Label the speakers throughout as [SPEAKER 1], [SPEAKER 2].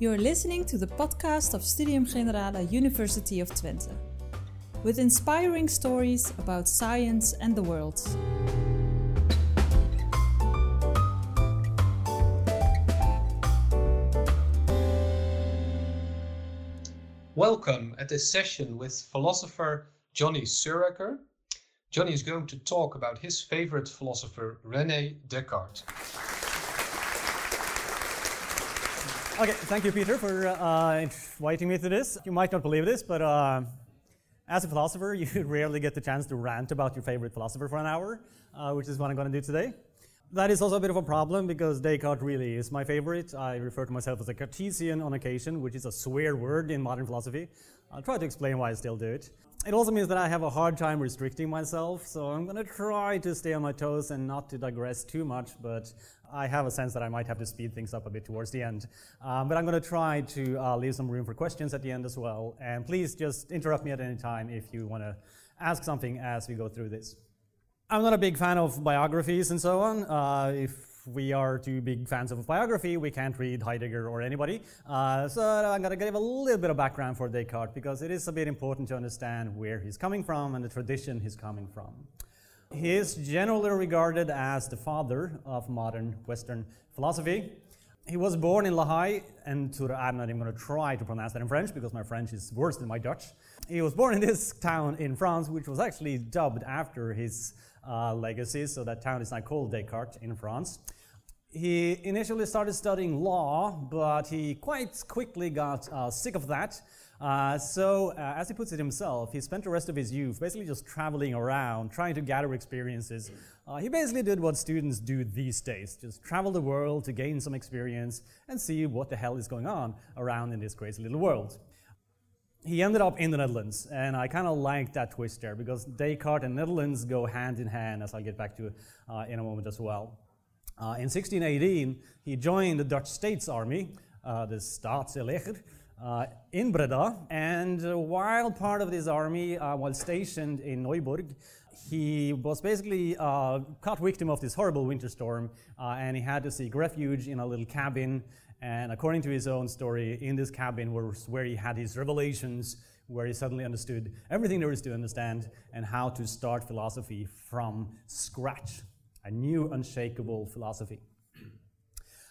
[SPEAKER 1] You're listening to the podcast of Studium Generale University of Twente, with inspiring stories about science and the world.
[SPEAKER 2] Welcome at this session with philosopher Johnny Søraker. Johnny is going to talk about his favorite philosopher, Rene Descartes.
[SPEAKER 3] Okay, thank you, Peter, for uh, inviting me to this. You might not believe this, but uh, as a philosopher, you rarely get the chance to rant about your favorite philosopher for an hour, uh, which is what I'm going to do today. That is also a bit of a problem because Descartes really is my favorite. I refer to myself as a Cartesian on occasion, which is a swear word in modern philosophy. I'll try to explain why I still do it. It also means that I have a hard time restricting myself, so I'm going to try to stay on my toes and not to digress too much, but I have a sense that I might have to speed things up a bit towards the end. Um, but I'm going to try to uh, leave some room for questions at the end as well. And please just interrupt me at any time if you want to ask something as we go through this. I'm not a big fan of biographies and so on. Uh, if we are too big fans of biography, we can't read Heidegger or anybody. Uh, so I'm going to give a little bit of background for Descartes because it is a bit important to understand where he's coming from and the tradition he's coming from. He is generally regarded as the father of modern Western philosophy. He was born in La Haye, and to, I'm not even going to try to pronounce that in French because my French is worse than my Dutch. He was born in this town in France, which was actually dubbed after his uh, legacy, so that town is now called Descartes in France. He initially started studying law, but he quite quickly got uh, sick of that. Uh, so, uh, as he puts it himself, he spent the rest of his youth basically just traveling around, trying to gather experiences. Uh, he basically did what students do these days just travel the world to gain some experience and see what the hell is going on around in this crazy little world he ended up in the Netherlands, and I kind of like that twist there because Descartes and Netherlands go hand in hand, as I'll get back to uh, in a moment as well. Uh, in 1618, he joined the Dutch States Army, uh, the Staatsleger, uh, in Breda, and uh, while part of this army uh, was stationed in Neuburg, he was basically uh, caught victim of this horrible winter storm, and he had to seek refuge in a little cabin and according to his own story, in this cabin was where he had his revelations, where he suddenly understood everything there is to understand and how to start philosophy from scratch. A new, unshakable philosophy.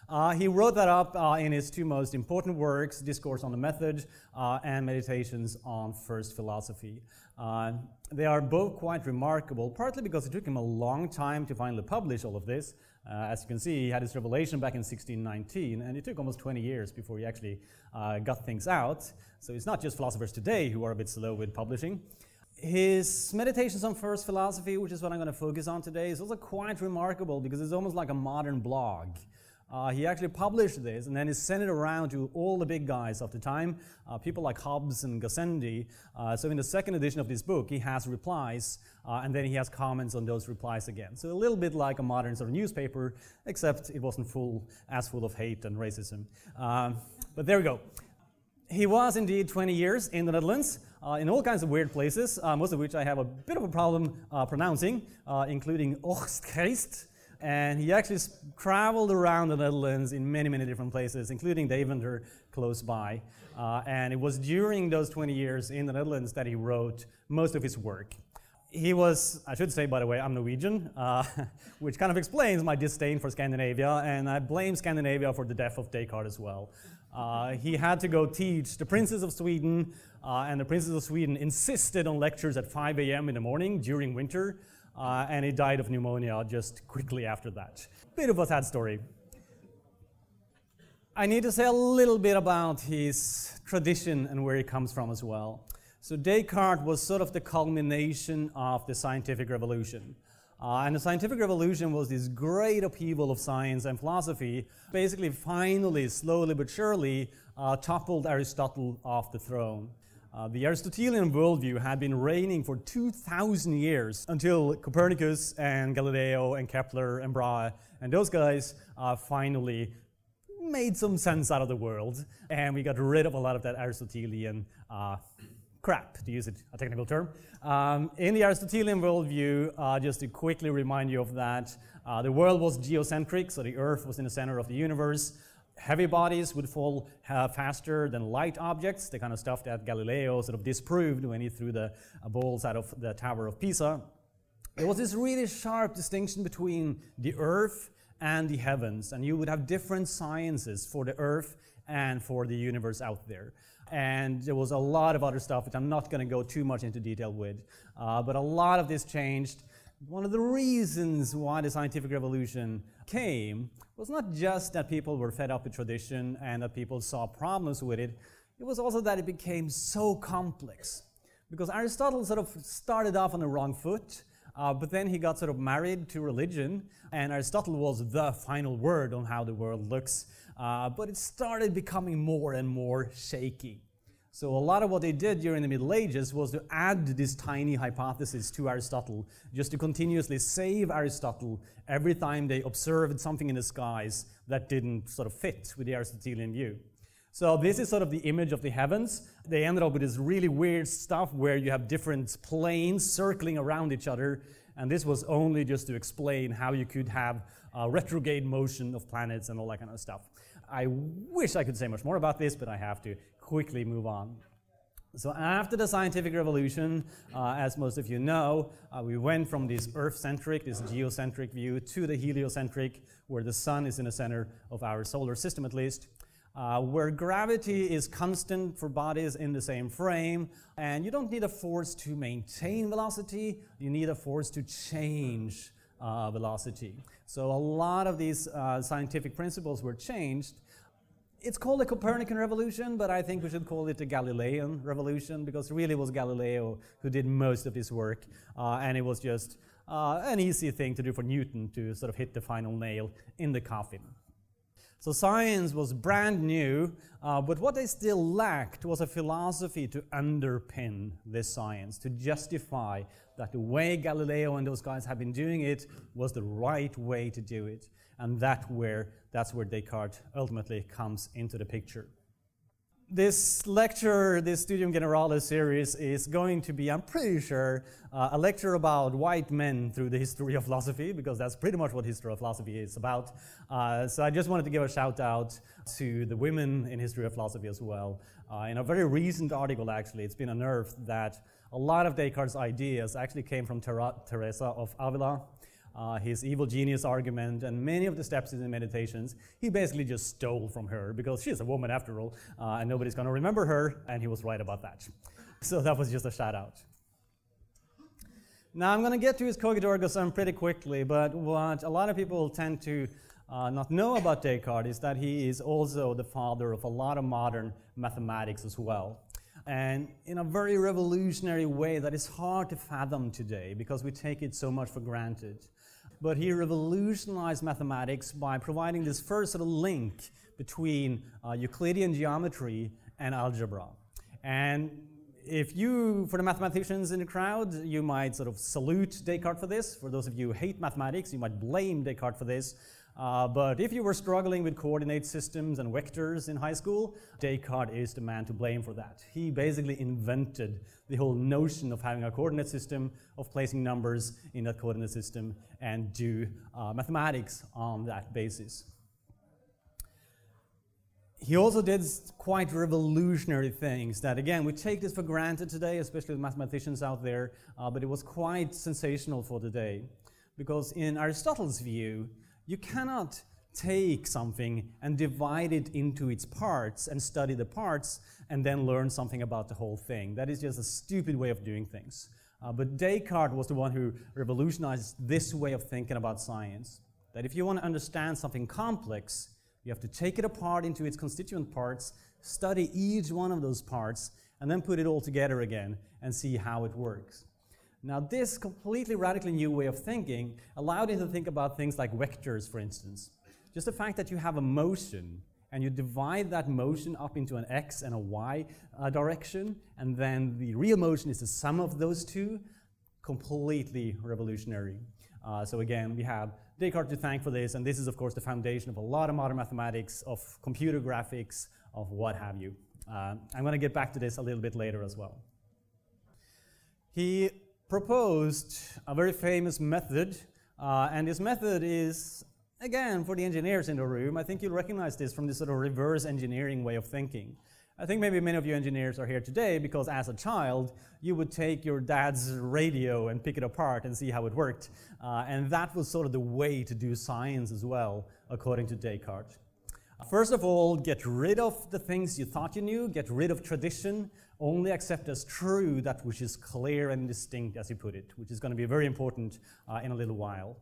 [SPEAKER 3] Uh, he wrote that up uh, in his two most important works, Discourse on the Method uh, and Meditations on First Philosophy. Uh, they are both quite remarkable, partly because it took him a long time to finally publish all of this, uh, as you can see, he had his revelation back in 1619, and it took almost 20 years before he actually uh, got things out. So it's not just philosophers today who are a bit slow with publishing. His meditations on first philosophy, which is what I'm going to focus on today, is also quite remarkable because it's almost like a modern blog. Uh, he actually published this and then he sent it around to all the big guys of the time, uh, people like Hobbes and Gassendi. Uh, so in the second edition of this book, he has replies uh, and then he has comments on those replies again. So a little bit like a modern sort of newspaper, except it wasn't full as full of hate and racism. Um, but there we go. He was indeed 20 years in the Netherlands. Uh, in all kinds of weird places, uh, most of which I have a bit of a problem uh, pronouncing, uh, including Oostgeest, and he actually traveled around the Netherlands in many, many different places, including Deventer close by. Uh, and it was during those 20 years in the Netherlands that he wrote most of his work. He was, I should say, by the way, I'm Norwegian, uh, which kind of explains my disdain for Scandinavia, and I blame Scandinavia for the death of Descartes as well. Uh, he had to go teach the princes of Sweden, uh, and the princes of Sweden insisted on lectures at 5 a.m. in the morning during winter uh, and he died of pneumonia just quickly after that. Bit of a sad story. I need to say a little bit about his tradition and where he comes from as well. So, Descartes was sort of the culmination of the scientific revolution. Uh, and the scientific revolution was this great upheaval of science and philosophy, basically, finally, slowly but surely, uh, toppled Aristotle off the throne. Uh, the Aristotelian worldview had been reigning for 2,000 years until Copernicus and Galileo and Kepler and Brahe and those guys uh, finally made some sense out of the world, and we got rid of a lot of that Aristotelian uh, crap, to use it, a technical term. Um, in the Aristotelian worldview, uh, just to quickly remind you of that, uh, the world was geocentric, so the Earth was in the center of the universe. Heavy bodies would fall uh, faster than light objects, the kind of stuff that Galileo sort of disproved when he threw the uh, balls out of the Tower of Pisa. There was this really sharp distinction between the earth and the heavens, and you would have different sciences for the earth and for the universe out there. And there was a lot of other stuff which I'm not going to go too much into detail with, uh, but a lot of this changed. One of the reasons why the scientific revolution came was not just that people were fed up with tradition and that people saw problems with it, it was also that it became so complex. Because Aristotle sort of started off on the wrong foot, uh, but then he got sort of married to religion, and Aristotle was the final word on how the world looks. Uh, but it started becoming more and more shaky. So a lot of what they did during the Middle Ages was to add this tiny hypothesis to Aristotle, just to continuously save Aristotle every time they observed something in the skies that didn't sort of fit with the Aristotelian view. So this is sort of the image of the heavens. They ended up with this really weird stuff where you have different planes circling around each other, and this was only just to explain how you could have retrograde motion of planets and all that kind of stuff. I wish I could say much more about this, but I have to quickly move on. So after the scientific revolution, uh, as most of you know, uh, we went from this Earth-centric, this geocentric view to the heliocentric, where the sun is in the center of our solar system at least, uh, where gravity is constant for bodies in the same frame, and you don't need a force to maintain velocity, you need a force to change uh, velocity. So a lot of these uh, scientific principles were changed, it's called the Copernican revolution, but I think we should call it the Galilean revolution because really it was Galileo who did most of this work, uh, and it was just uh, an easy thing to do for Newton to sort of hit the final nail in the coffin. So science was brand new, uh, but what they still lacked was a philosophy to underpin this science, to justify that the way Galileo and those guys had been doing it was the right way to do it. And that where, that's where Descartes ultimately comes into the picture. This lecture, this Studium Generale series, is going to be, I'm pretty sure, uh, a lecture about white men through the history of philosophy, because that's pretty much what history of philosophy is about. Uh, so I just wanted to give a shout out to the women in history of philosophy as well. Uh, in a very recent article, actually, it's been unearthed that a lot of Descartes' ideas actually came from Ter- Teresa of Avila, uh, his evil genius argument, and many of the steps in the meditations, he basically just stole from her because she's a woman after all, uh, and nobody's going to remember her, and he was right about that. So that was just a shout out. Now I'm going to get to his Cogito ergo sum pretty quickly, but what a lot of people tend to uh, not know about Descartes is that he is also the father of a lot of modern mathematics as well. And in a very revolutionary way that is hard to fathom today because we take it so much for granted but he revolutionized mathematics by providing this first sort of link between uh, Euclidean geometry and algebra. And if you, for the mathematicians in the crowd, you might sort of salute Descartes for this. For those of you who hate mathematics, you might blame Descartes for this. Uh, but if you were struggling with coordinate systems and vectors in high school, Descartes is the man to blame for that. He basically invented the whole notion of having a coordinate system, of placing numbers in that coordinate system, and do uh, mathematics on that basis. He also did quite revolutionary things that, again, we take this for granted today, especially with mathematicians out there, uh, but it was quite sensational for today. Because in Aristotle's view, you cannot take something and divide it into its parts and study the parts and then learn something about the whole thing. That is just a stupid way of doing things. Uh, but Descartes was the one who revolutionized this way of thinking about science. That if you want to understand something complex, you have to take it apart into its constituent parts, study each one of those parts, and then put it all together again and see how it works. Now, this completely radically new way of thinking allowed him to think about things like vectors, for instance. Just the fact that you have a motion and you divide that motion up into an x and a y uh, direction, and then the real motion is the sum of those two, completely revolutionary. Uh, so again, we have Descartes to thank for this, and this is, of course, the foundation of a lot of modern mathematics, of computer graphics, of what have you. Uh, I'm going to get back to this a little bit later as well. He proposed a very famous method, uh, and this method is again, for the engineers in the room, I think you'll recognize this from this sort of reverse engineering way of thinking. I think maybe many of you engineers are here today because as a child, you would take your dad's radio and pick it apart and see how it worked. Uh, and that was sort of the way to do science as well, according to Descartes. First of all, get rid of the things you thought you knew, get rid of tradition, only accept as true that which is clear and distinct, as you put it, which is going to be very important uh, in a little while.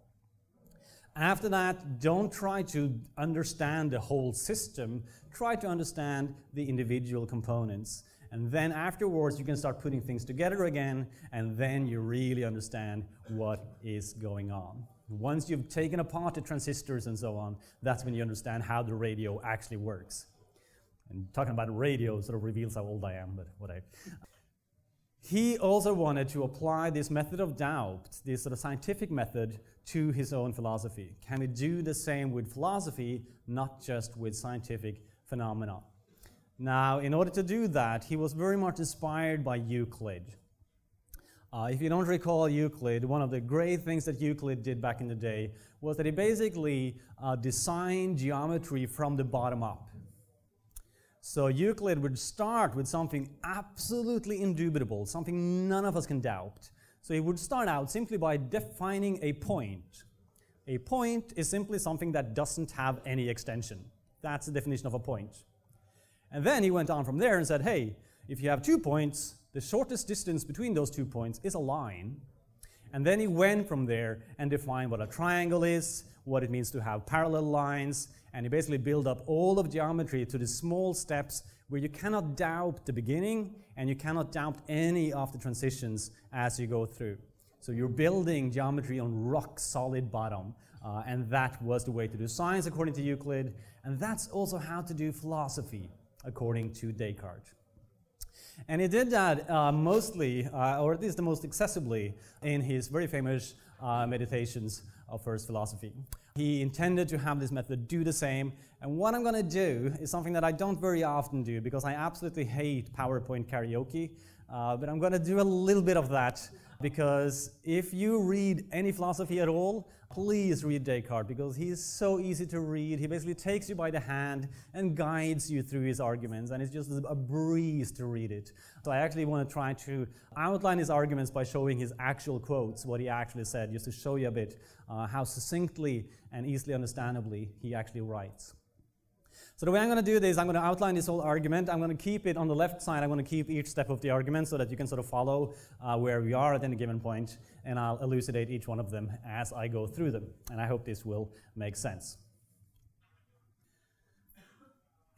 [SPEAKER 3] After that, don't try to understand the whole system, try to understand the individual components. And then afterwards, you can start putting things together again, and then you really understand what is going on. Once you've taken apart the transistors and so on, that's when you understand how the radio actually works. And talking about radio sort of reveals how old I am, but whatever. He also wanted to apply this method of doubt, this sort of scientific method, to his own philosophy. Can he do the same with philosophy, not just with scientific phenomena? Now, in order to do that, he was very much inspired by Euclid. Uh, if you don't recall Euclid, one of the great things that Euclid did back in the day was that he basically uh, designed geometry from the bottom up. So Euclid would start with something absolutely indubitable, something none of us can doubt. So he would start out simply by defining a point. A point is simply something that doesn't have any extension. That's the definition of a point. And then he went on from there and said, hey, if you have two points, the shortest distance between those two points is a line. And then he went from there and defined what a triangle is, what it means to have parallel lines, and he basically built up all of geometry to the small steps where you cannot doubt the beginning and you cannot doubt any of the transitions as you go through. So you're building geometry on rock solid bottom, uh, and that was the way to do science according to Euclid, and that's also how to do philosophy according to Descartes. And he did that uh, mostly, uh, or at least the most accessibly, in his very famous uh, meditations of first philosophy. He intended to have this method do the same, and what I'm going to do is something that I don't very often do because I absolutely hate PowerPoint karaoke, uh, but I'm going to do a little bit of that because if you read any philosophy at all, please read Descartes because he is so easy to read. He basically takes you by the hand and guides you through his arguments, and it's just a breeze to read it. So I actually want to try to outline his arguments by showing his actual quotes, what he actually said, just to show you a bit uh, how succinctly and easily understandably he actually writes. So the way I'm going to do this, I'm going to outline this whole argument. I'm going to keep it on the left side. I'm going to keep each step of the argument so that you can sort of follow uh, where we are at any given point, and I'll elucidate each one of them as I go through them. And I hope this will make sense.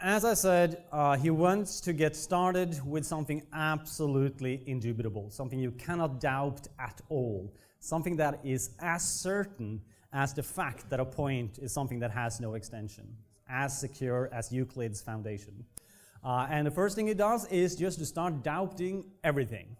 [SPEAKER 3] As I said, uh, he wants to get started with something absolutely indubitable, something you cannot doubt at all, something that is as certain as the fact that a point is something that has no extension as secure as Euclid's foundation. Uh, and the first thing it does is just to start doubting everything.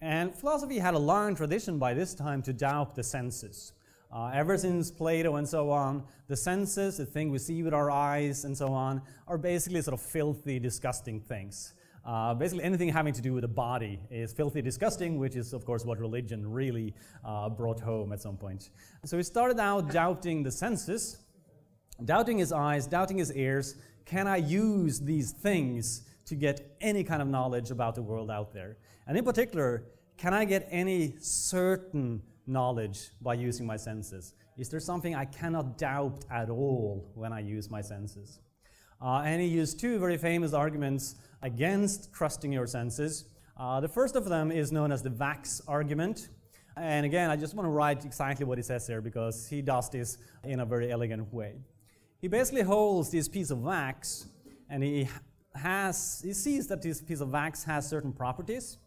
[SPEAKER 3] And philosophy had a long tradition by this time to doubt the senses. Uh, ever since Plato and so on, the senses, the thing we see with our eyes and so on, are basically sort of filthy, disgusting things. Uh, basically, anything having to do with the body is filthy, disgusting, which is, of course, what religion really uh, brought home at some point. So he started out doubting the senses, doubting his eyes, doubting his ears. Can I use these things to get any kind of knowledge about the world out there? And in particular, can I get any certain knowledge by using my senses? Is there something I cannot doubt at all when I use my senses? Uh, and he used two very famous arguments against trusting your senses. Uh, the first of them is known as the Wax argument. And again, I just want to write exactly what he says here because he does this in a very elegant way. He basically holds this piece of wax and he has he sees that this piece of wax has certain properties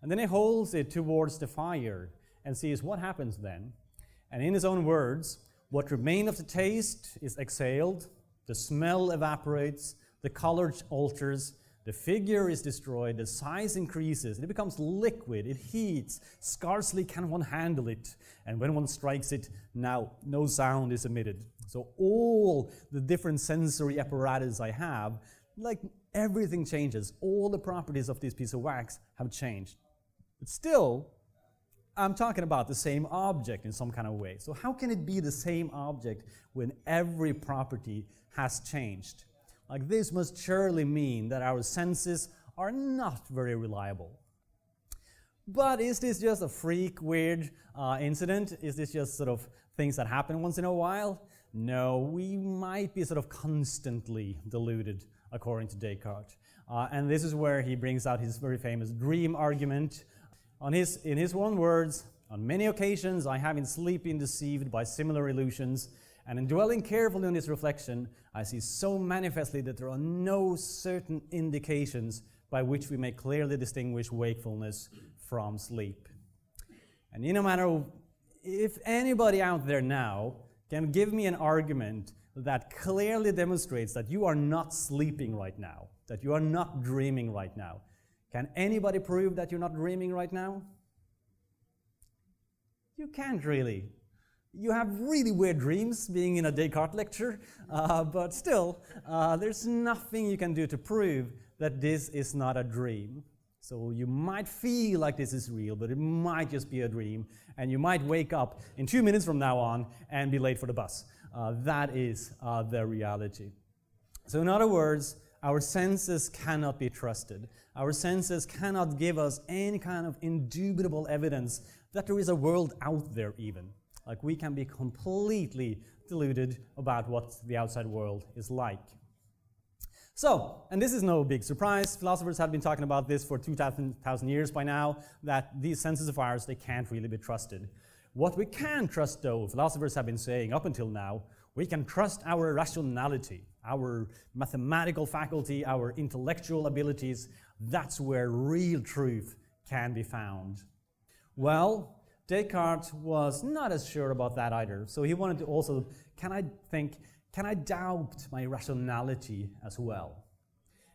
[SPEAKER 3] and then he holds it towards the fire and sees what happens then. And in his own words, what remains of the taste is exhaled, the smell evaporates, the color alters, the figure is destroyed, the size increases, it becomes liquid, it heats, scarcely can one handle it, and when one strikes it, now no sound is emitted. So all the different sensory apparatus I have, like everything changes. All the properties of this piece of wax have changed. But still, I'm talking about the same object in some kind of way. So, how can it be the same object when every property has changed? Like, this must surely mean that our senses are not very reliable. But is this just a freak, weird uh, incident? Is this just sort of things that happen once in a while? No, we might be sort of constantly deluded, according to Descartes. Uh, and this is where he brings out his very famous dream argument. On his, in his own words, on many occasions I have in sleep been deceived by similar illusions, and in dwelling carefully on this reflection, I see so manifestly that there are no certain indications by which we may clearly distinguish wakefulness from sleep. And in a matter if anybody out there now can give me an argument that clearly demonstrates that you are not sleeping right now, that you are not dreaming right now. Can anybody prove that you're not dreaming right now? You can't really. You have really weird dreams being in a Descartes lecture, uh, but still, uh, there's nothing you can do to prove that this is not a dream. So you might feel like this is real, but it might just be a dream, and you might wake up in two minutes from now on and be late for the bus. Uh, that is uh, the reality. So, in other words, our senses cannot be trusted. Our senses cannot give us any kind of indubitable evidence that there is a world out there, even. Like we can be completely deluded about what the outside world is like. So, and this is no big surprise, philosophers have been talking about this for 2,000 years by now, that these senses of ours, they can't really be trusted. What we can trust, though, philosophers have been saying up until now, we can trust our rationality, our mathematical faculty, our intellectual abilities. That's where real truth can be found. Well, Descartes was not as sure about that either. So he wanted to also, can I think, can I doubt my rationality as well?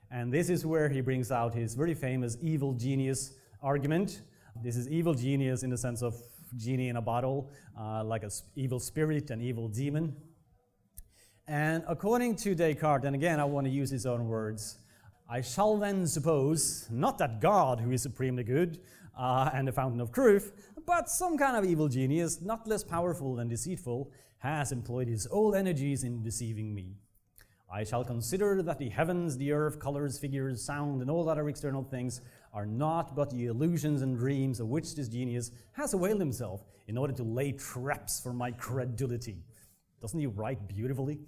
[SPEAKER 3] And this is where he brings out his very famous evil genius argument. This is evil genius in the sense of genie in a bottle, uh, like an evil spirit, an evil demon. And according to Descartes, and again, I want to use his own words, I shall then suppose not that God, who is supremely good uh, and the fountain of truth, but some kind of evil genius, not less powerful than deceitful, has employed his old energies in deceiving me. I shall consider that the heavens, the earth, colors, figures, sound, and all other external things are not but the illusions and dreams of which this genius has availed himself in order to lay traps for my credulity. Doesn't he write beautifully?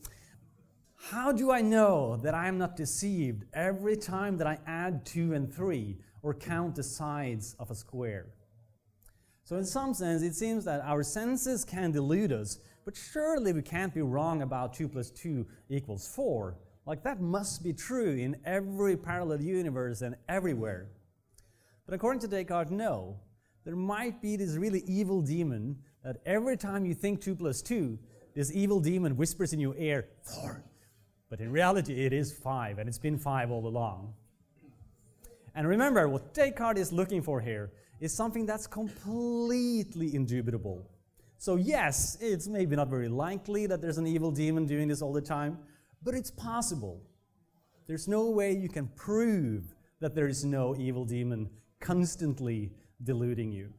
[SPEAKER 3] How do I know that I am not deceived every time that I add two and three or count the sides of a square? So, in some sense, it seems that our senses can delude us, but surely we can't be wrong about 2 plus 2 equals 4. Like, that must be true in every parallel universe and everywhere. But according to Descartes, no. There might be this really evil demon that every time you think 2 plus 2, this evil demon whispers in your ear, 4. But in reality, it is 5, and it's been 5 all along. And remember, what Descartes is looking for here is something that's completely indubitable. So, yes, it's maybe not very likely that there's an evil demon doing this all the time, but it's possible. There's no way you can prove that there is no evil demon constantly deluding you.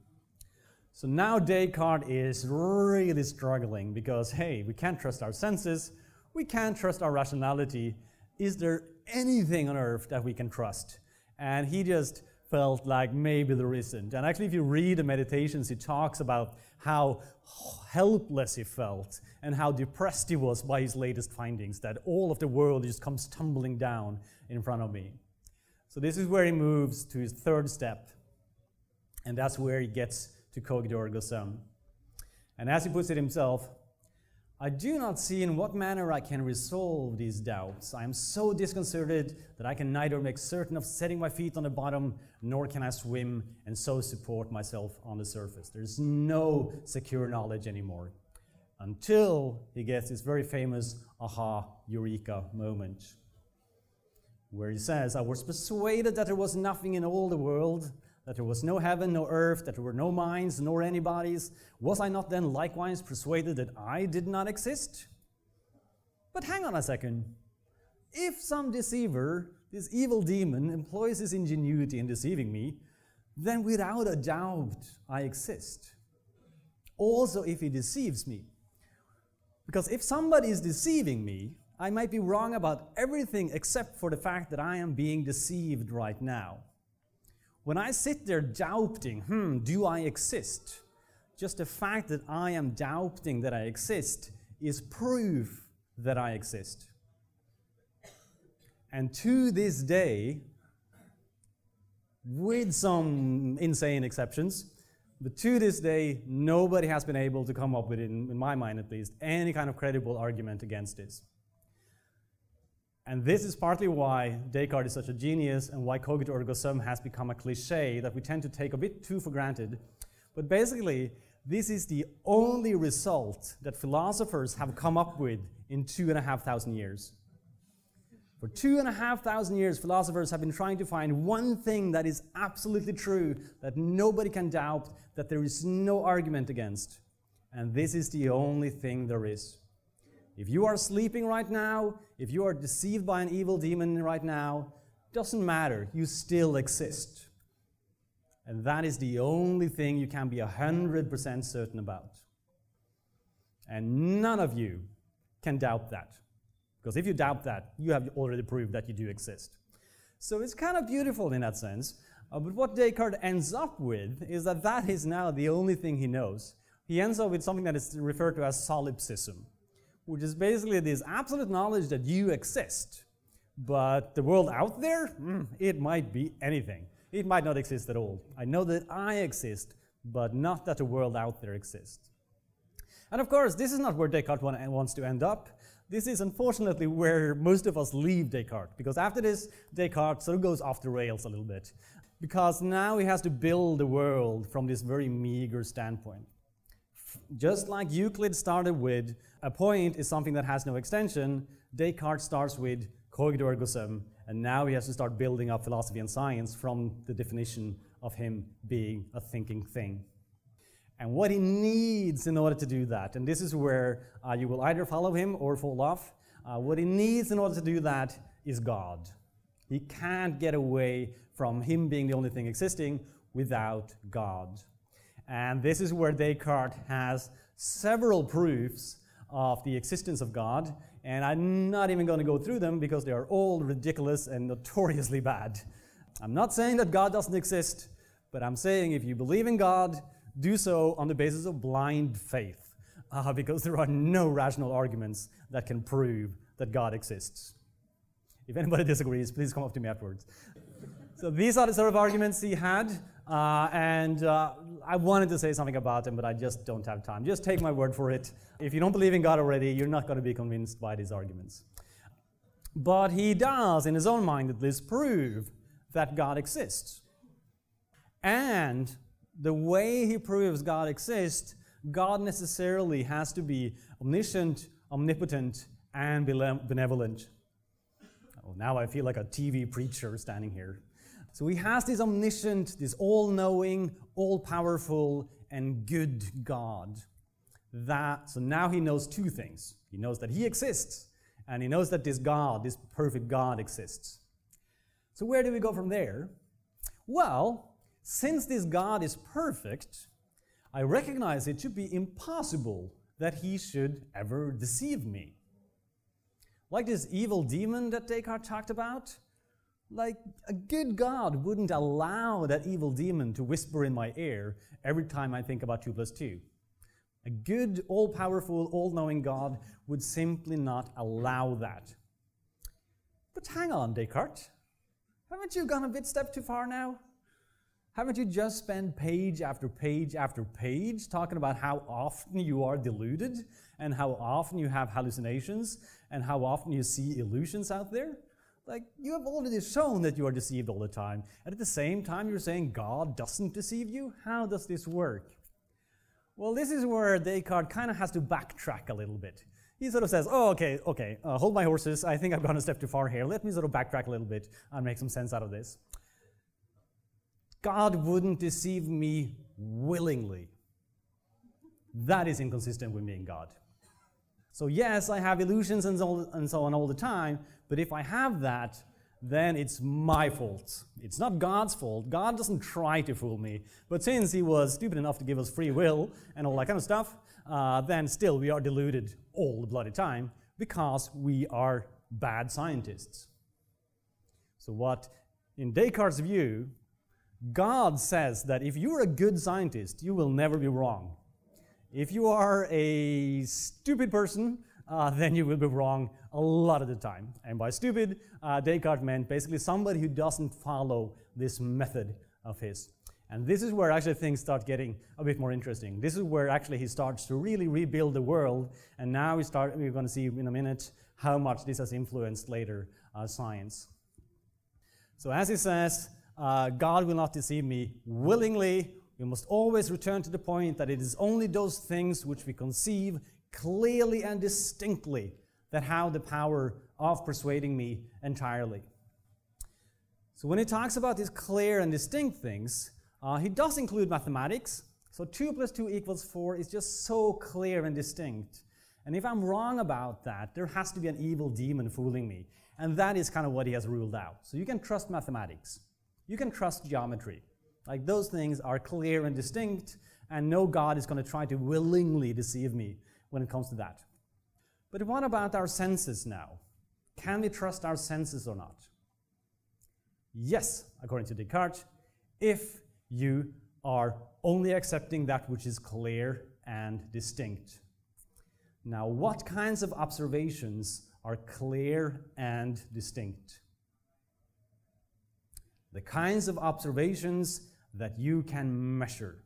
[SPEAKER 3] So now Descartes is really struggling because, hey, we can't trust our senses, we can't trust our rationality. Is there anything on earth that we can trust? And he just felt like maybe there isn't. And actually, if you read the meditations, he talks about how helpless he felt and how depressed he was by his latest findings, that all of the world just comes tumbling down in front of me. So this is where he moves to his third step, and that's where he gets to sum. And as he puts it himself, I do not see in what manner I can resolve these doubts. I am so disconcerted that I can neither make certain of setting my feet on the bottom, nor can I swim and so support myself on the surface. There's no secure knowledge anymore. Until he gets his very famous aha, eureka moment where he says, I was persuaded that there was nothing in all the world, that there was no heaven, no earth, that there were no minds, nor any bodies. Was I not then likewise persuaded that I did not exist? But hang on a second. If some deceiver, this evil demon, employs his ingenuity in deceiving me, then without a doubt I exist. Also, if he deceives me. Because if somebody is deceiving me, I might be wrong about everything except for the fact that I am being deceived right now. When I sit there doubting, hmm, do I exist? Just the fact that I am doubting that I exist is proof that I exist. And to this day, with some insane exceptions, but to this day, nobody has been able to come up with, in, in my mind at least, any kind of credible argument against this. And this is partly why Descartes is such a genius and why cogito ergo sum has become a cliche that we tend to take a bit too for granted. But basically, this is the only result that philosophers have come up with in two and a half thousand years. For two and a half thousand years, philosophers have been trying to find one thing that is absolutely true, that nobody can doubt, that there is no argument against. And this is the only thing there is. If you are sleeping right now, if you are deceived by an evil demon right now, doesn't matter, you still exist. And that is the only thing you can be 100% certain about. And none of you can doubt that. Because if you doubt that, you have already proved that you do exist. So it's kind of beautiful in that sense. Uh, but what Descartes ends up with is that that is now the only thing he knows. He ends up with something that is referred to as solipsism which is basically this absolute knowledge that you exist. But the world out there, mm, it might be anything. It might not exist at all. I know that I exist, but not that the world out there exists. And of course, this is not where Descartes wants to end up. This is unfortunately where most of us leave Descartes, because after this, Descartes sort of goes off the rails a little bit. Because now he has to build the world from this very meager standpoint. Just like Euclid started with a point is something that has no extension, Descartes starts with cogito ergo sum, and now he has to start building up philosophy and science from the definition of him being a thinking thing. And what he needs in order to do that, and this is where uh, you will either follow him or fall off, uh, what he needs in order to do that is God. He can't get away from him being the only thing existing without God. And this is where Descartes has several proofs of the existence of God, and I'm not even going to go through them because they are all ridiculous and notoriously bad. I'm not saying that God doesn't exist, but I'm saying if you believe in God, do so on the basis of blind faith, uh, because there are no rational arguments that can prove that God exists. If anybody disagrees, please come up to me afterwards. so these are the sort of arguments he had. Uh, and uh, I wanted to say something about them, but I just don't have time. Just take my word for it. If you don't believe in God already, you're not going to be convinced by these arguments. But he does, in his own mind at least, prove that God exists. And the way he proves God exists, God necessarily has to be omniscient, omnipotent, and benevolent. Oh, now I feel like a TV preacher standing here. So he has this omniscient, this all knowing, all powerful, and good God. That, so now he knows two things. He knows that he exists, and he knows that this God, this perfect God, exists. So where do we go from there? Well, since this God is perfect, I recognize it to be impossible that he should ever deceive me. Like this evil demon that Descartes talked about, like, a good God wouldn't allow that evil demon to whisper in my ear every time I think about 2 plus 2. A good, all powerful, all knowing God would simply not allow that. But hang on, Descartes. Haven't you gone a bit step too far now? Haven't you just spent page after page after page talking about how often you are deluded and how often you have hallucinations and how often you see illusions out there? Like, you have already shown that you are deceived all the time. And at the same time, you're saying God doesn't deceive you? How does this work? Well, this is where Descartes kind of has to backtrack a little bit. He sort of says, oh, okay, okay, uh, hold my horses. I think I've gone a step too far here. Let me sort of backtrack a little bit and make some sense out of this. God wouldn't deceive me willingly. That is inconsistent with being God. So, yes, I have illusions and so, on all the time, but if I have that, then it's my fault. It's not God's fault. God doesn't try to fool me. But since He was stupid enough to give us free will and all that kind of stuff, uh, then still we are deluded all the bloody time because we are bad scientists. So, what in Descartes' view, God says that if you're a good scientist, you will never be wrong. If you are a stupid person, uh, then you will be wrong a lot of the time. And by stupid, uh, Descartes meant basically somebody who doesn't follow this method of his. And this is where actually things start getting a bit more interesting. This is where actually he starts to really rebuild the world. And now we start, we're going to see in a minute how much this has influenced later uh, science. So as he says, uh, God will not deceive me willingly. We must always return to the point that it is only those things which we conceive clearly and distinctly that have the power of persuading me entirely. So when he talks about these clear and distinct things, uh, he does include mathematics. So 2 plus 2 equals 4 is just so clear and distinct. And if I'm wrong about that, there has to be an evil demon fooling me. And that is kind of what he has ruled out. So you can trust mathematics. You can trust geometry. Like those things are clear and distinct, and no God is going to try to willingly deceive me when it comes to that. But what about our senses now? Can we trust our senses or not? Yes, according to Descartes, if you are only accepting that which is clear and distinct. Now, what kinds of observations are clear and distinct? The kinds of observations that you can measure.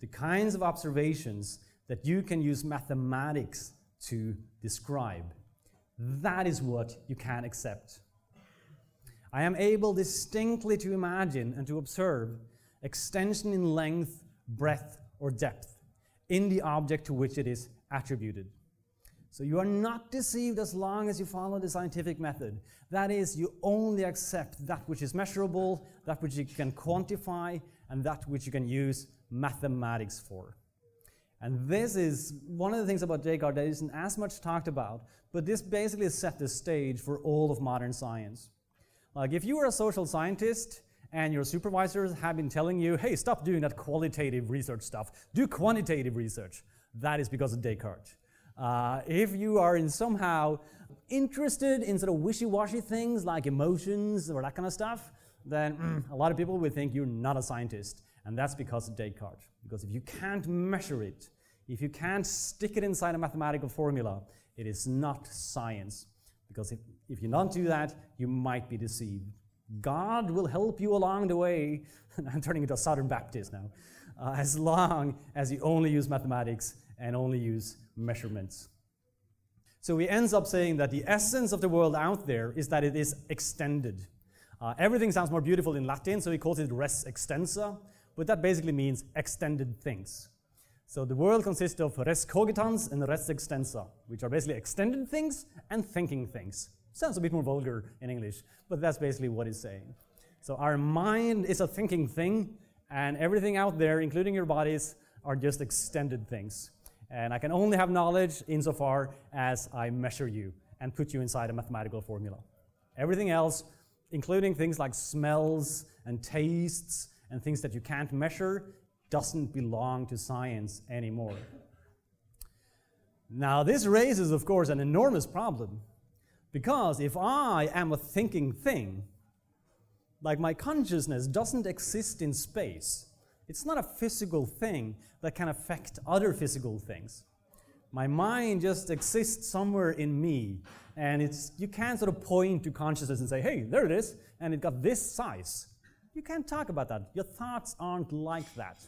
[SPEAKER 3] The kinds of observations that you can use mathematics to describe. That is what you can accept. I am able distinctly to imagine and to observe extension in length, breadth, or depth in the object to which it is attributed. So you are not deceived as long as you follow the scientific method. That is, you only accept that which is measurable, that which you can quantify, and that which you can use mathematics for. And this is one of the things about Descartes that isn't as much talked about, but this basically set the stage for all of modern science. Like if you are a social scientist and your supervisors have been telling you, hey, stop doing that qualitative research stuff, do quantitative research, that is because of Descartes. Uh, if you are in somehow interested in sort of wishy-washy things like emotions or that kind of stuff, then mm, a lot of people would think you're not a scientist. And that's because of Descartes. Because if you can't measure it, if you can't stick it inside a mathematical formula, it is not science. Because if, if you don't do that, you might be deceived. God will help you along the way. I'm turning into a Southern Baptist now. Uh, as long as you only use mathematics and only use measurements. So he ends up saying that the essence of the world out there is that it is extended. Uh, everything sounds more beautiful in Latin, so he calls it res extensa, but that basically means extended things. So the world consists of res cogitans and res extensa, which are basically extended things and thinking things. Sounds a bit more vulgar in English, but that's basically what he's saying. So our mind is a thinking thing, and everything out there, including your bodies, are just extended things. And I can only have knowledge insofar as I measure you and put you inside a mathematical formula. Everything else, including things like smells and tastes and things that you can't measure, doesn't belong to science anymore. Now, this raises, of course, an enormous problem because if I am a thinking thing, like my consciousness doesn't exist in space, it's not a physical thing that can affect other physical things. My mind just exists somewhere in me, and it's, you can't sort of point to consciousness and say, hey, there it is, and it got this size. You can't talk about that. Your thoughts aren't like that.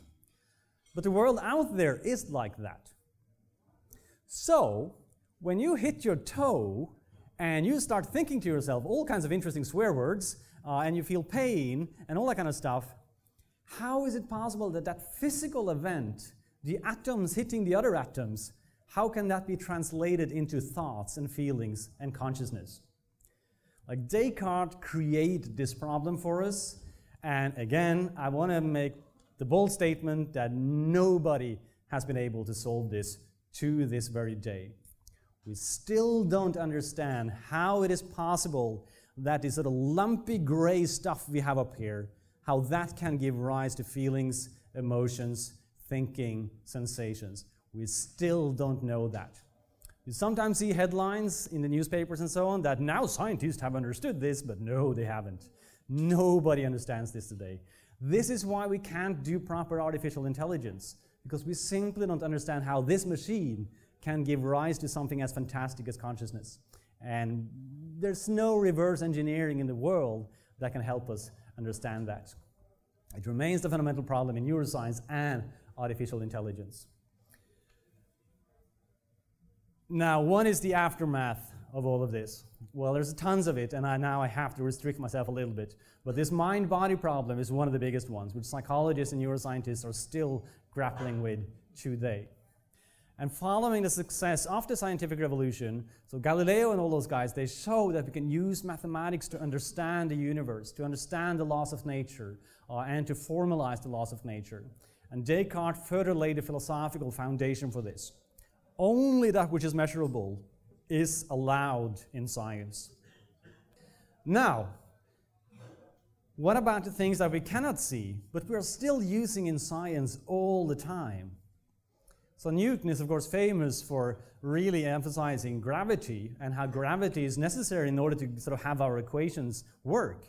[SPEAKER 3] But the world out there is like that. So, when you hit your toe and you start thinking to yourself all kinds of interesting swear words, uh, and you feel pain and all that kind of stuff, how is it possible that that physical event, the atoms hitting the other atoms, how can that be translated into thoughts and feelings and consciousness? Like Descartes created this problem for us, and again, I want to make the bold statement that nobody has been able to solve this to this very day. We still don't understand how it is possible that is sort of lumpy gray stuff we have up here, how that can give rise to feelings, emotions, thinking, sensations. We still don't know that. You sometimes see headlines in the newspapers and so on that now scientists have understood this, but no, they haven't. Nobody understands this today. This is why we can't do proper artificial intelligence, because we simply don't understand how this machine can give rise to something as fantastic as consciousness. And there's no reverse engineering in the world that can help us understand that. It remains the fundamental problem in neuroscience and artificial intelligence. Now, one is the aftermath of all of this. Well, there's tons of it, and I, now I have to restrict myself a little bit. But this mind body problem is one of the biggest ones, which psychologists and neuroscientists are still grappling with today. And following the success of the scientific revolution, so Galileo and all those guys, they show that we can use mathematics to understand the universe, to understand the laws of nature, uh, and to formalize the laws of nature. And Descartes further laid the philosophical foundation for this. Only that which is measurable is allowed in science. Now, what about the things that we cannot see, but we are still using in science all the time? So, Newton is, of course, famous for really emphasizing gravity and how gravity is necessary in order to sort of have our equations work.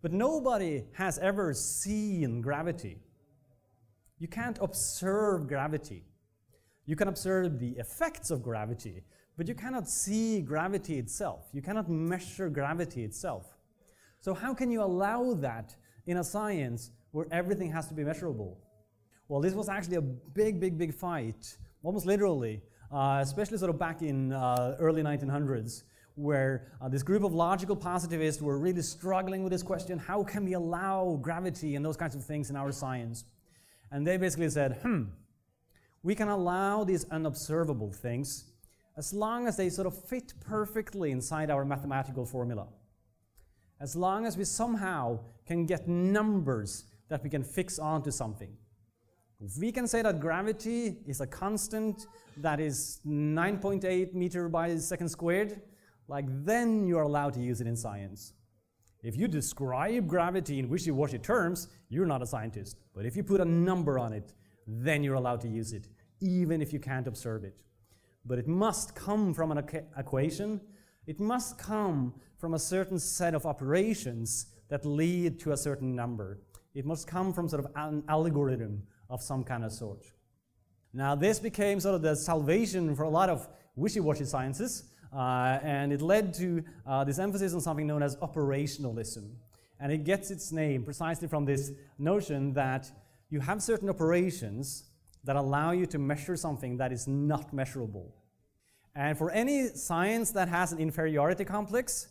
[SPEAKER 3] But nobody has ever seen gravity. You can't observe gravity. You can observe the effects of gravity, but you cannot see gravity itself. You cannot measure gravity itself. So, how can you allow that in a science where everything has to be measurable? Well, this was actually a big, big, big fight, almost literally, uh, especially sort of back in uh, early 1900s, where uh, this group of logical positivists were really struggling with this question how can we allow gravity and those kinds of things in our science? And they basically said, hmm, we can allow these unobservable things as long as they sort of fit perfectly inside our mathematical formula. As long as we somehow can get numbers that we can fix onto something. We can say that gravity is a constant that is 9.8 meter by second squared, like then you're allowed to use it in science. If you describe gravity in wishy-washy terms, you're not a scientist. But if you put a number on it, then you're allowed to use it even if you can't observe it. But it must come from an equation. It must come from a certain set of operations that lead to a certain number. It must come from sort of an algorithm of some kind of sort. Now, this became sort of the salvation for a lot of wishy washy sciences, uh, and it led to uh, this emphasis on something known as operationalism. And it gets its name precisely from this notion that you have certain operations that allow you to measure something that is not measurable. And for any science that has an inferiority complex,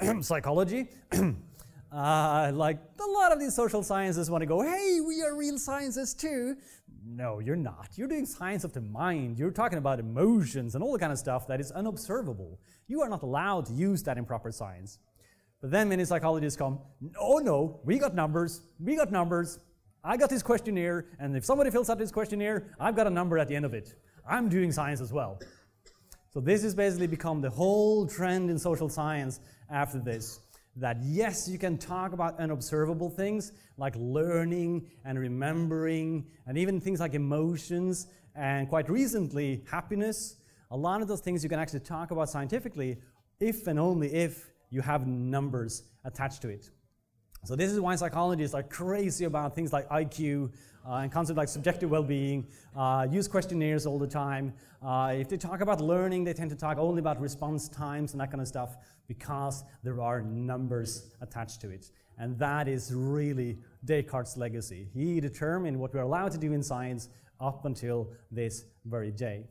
[SPEAKER 3] psychology, uh, like a lot of these social sciences want to go, hey, we are real sciences too. No, you're not. You're doing science of the mind. You're talking about emotions and all the kind of stuff that is unobservable. You are not allowed to use that in proper science. But then many psychologists come, oh no, we got numbers, we got numbers, I got this questionnaire, and if somebody fills out this questionnaire, I've got a number at the end of it. I'm doing science as well. So this has basically become the whole trend in social science after this. That yes, you can talk about unobservable things like learning and remembering, and even things like emotions, and quite recently, happiness. A lot of those things you can actually talk about scientifically if and only if you have numbers attached to it. So this is why psychologists are crazy about things like IQ uh, and concepts like subjective well-being, uh, use questionnaires all the time. Uh, if they talk about learning, they tend to talk only about response times and that kind of stuff because there are numbers attached to it. And that is really Descartes' legacy. He determined what we're allowed to do in science up until this very day.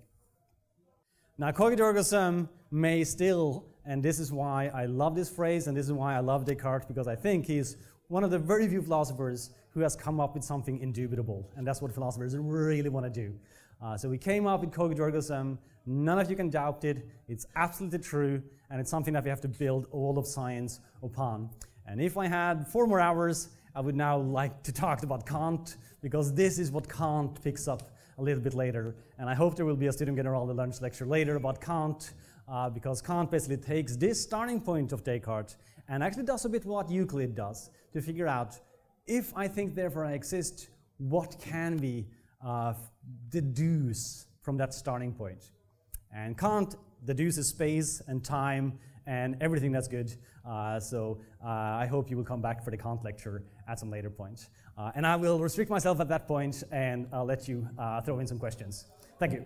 [SPEAKER 3] Now, cogito sum may still and this is why I love this phrase, and this is why I love Descartes, because I think he's one of the very few philosophers who has come up with something indubitable. And that's what philosophers really want to do. Uh, so we came up with ergo. None of you can doubt it. It's absolutely true, and it's something that we have to build all of science upon. And if I had four more hours, I would now like to talk about Kant, because this is what Kant picks up a little bit later. And I hope there will be a student general lunch lecture later about Kant uh, because Kant basically takes this starting point of Descartes and actually does a bit what Euclid does to figure out if I think, therefore I exist, what can we uh, deduce from that starting point? And Kant deduces space and time and everything that's good. Uh, so uh, I hope you will come back for the Kant lecture at some later point. Uh, and I will restrict myself at that point and I'll let you uh, throw in some questions. Thank you.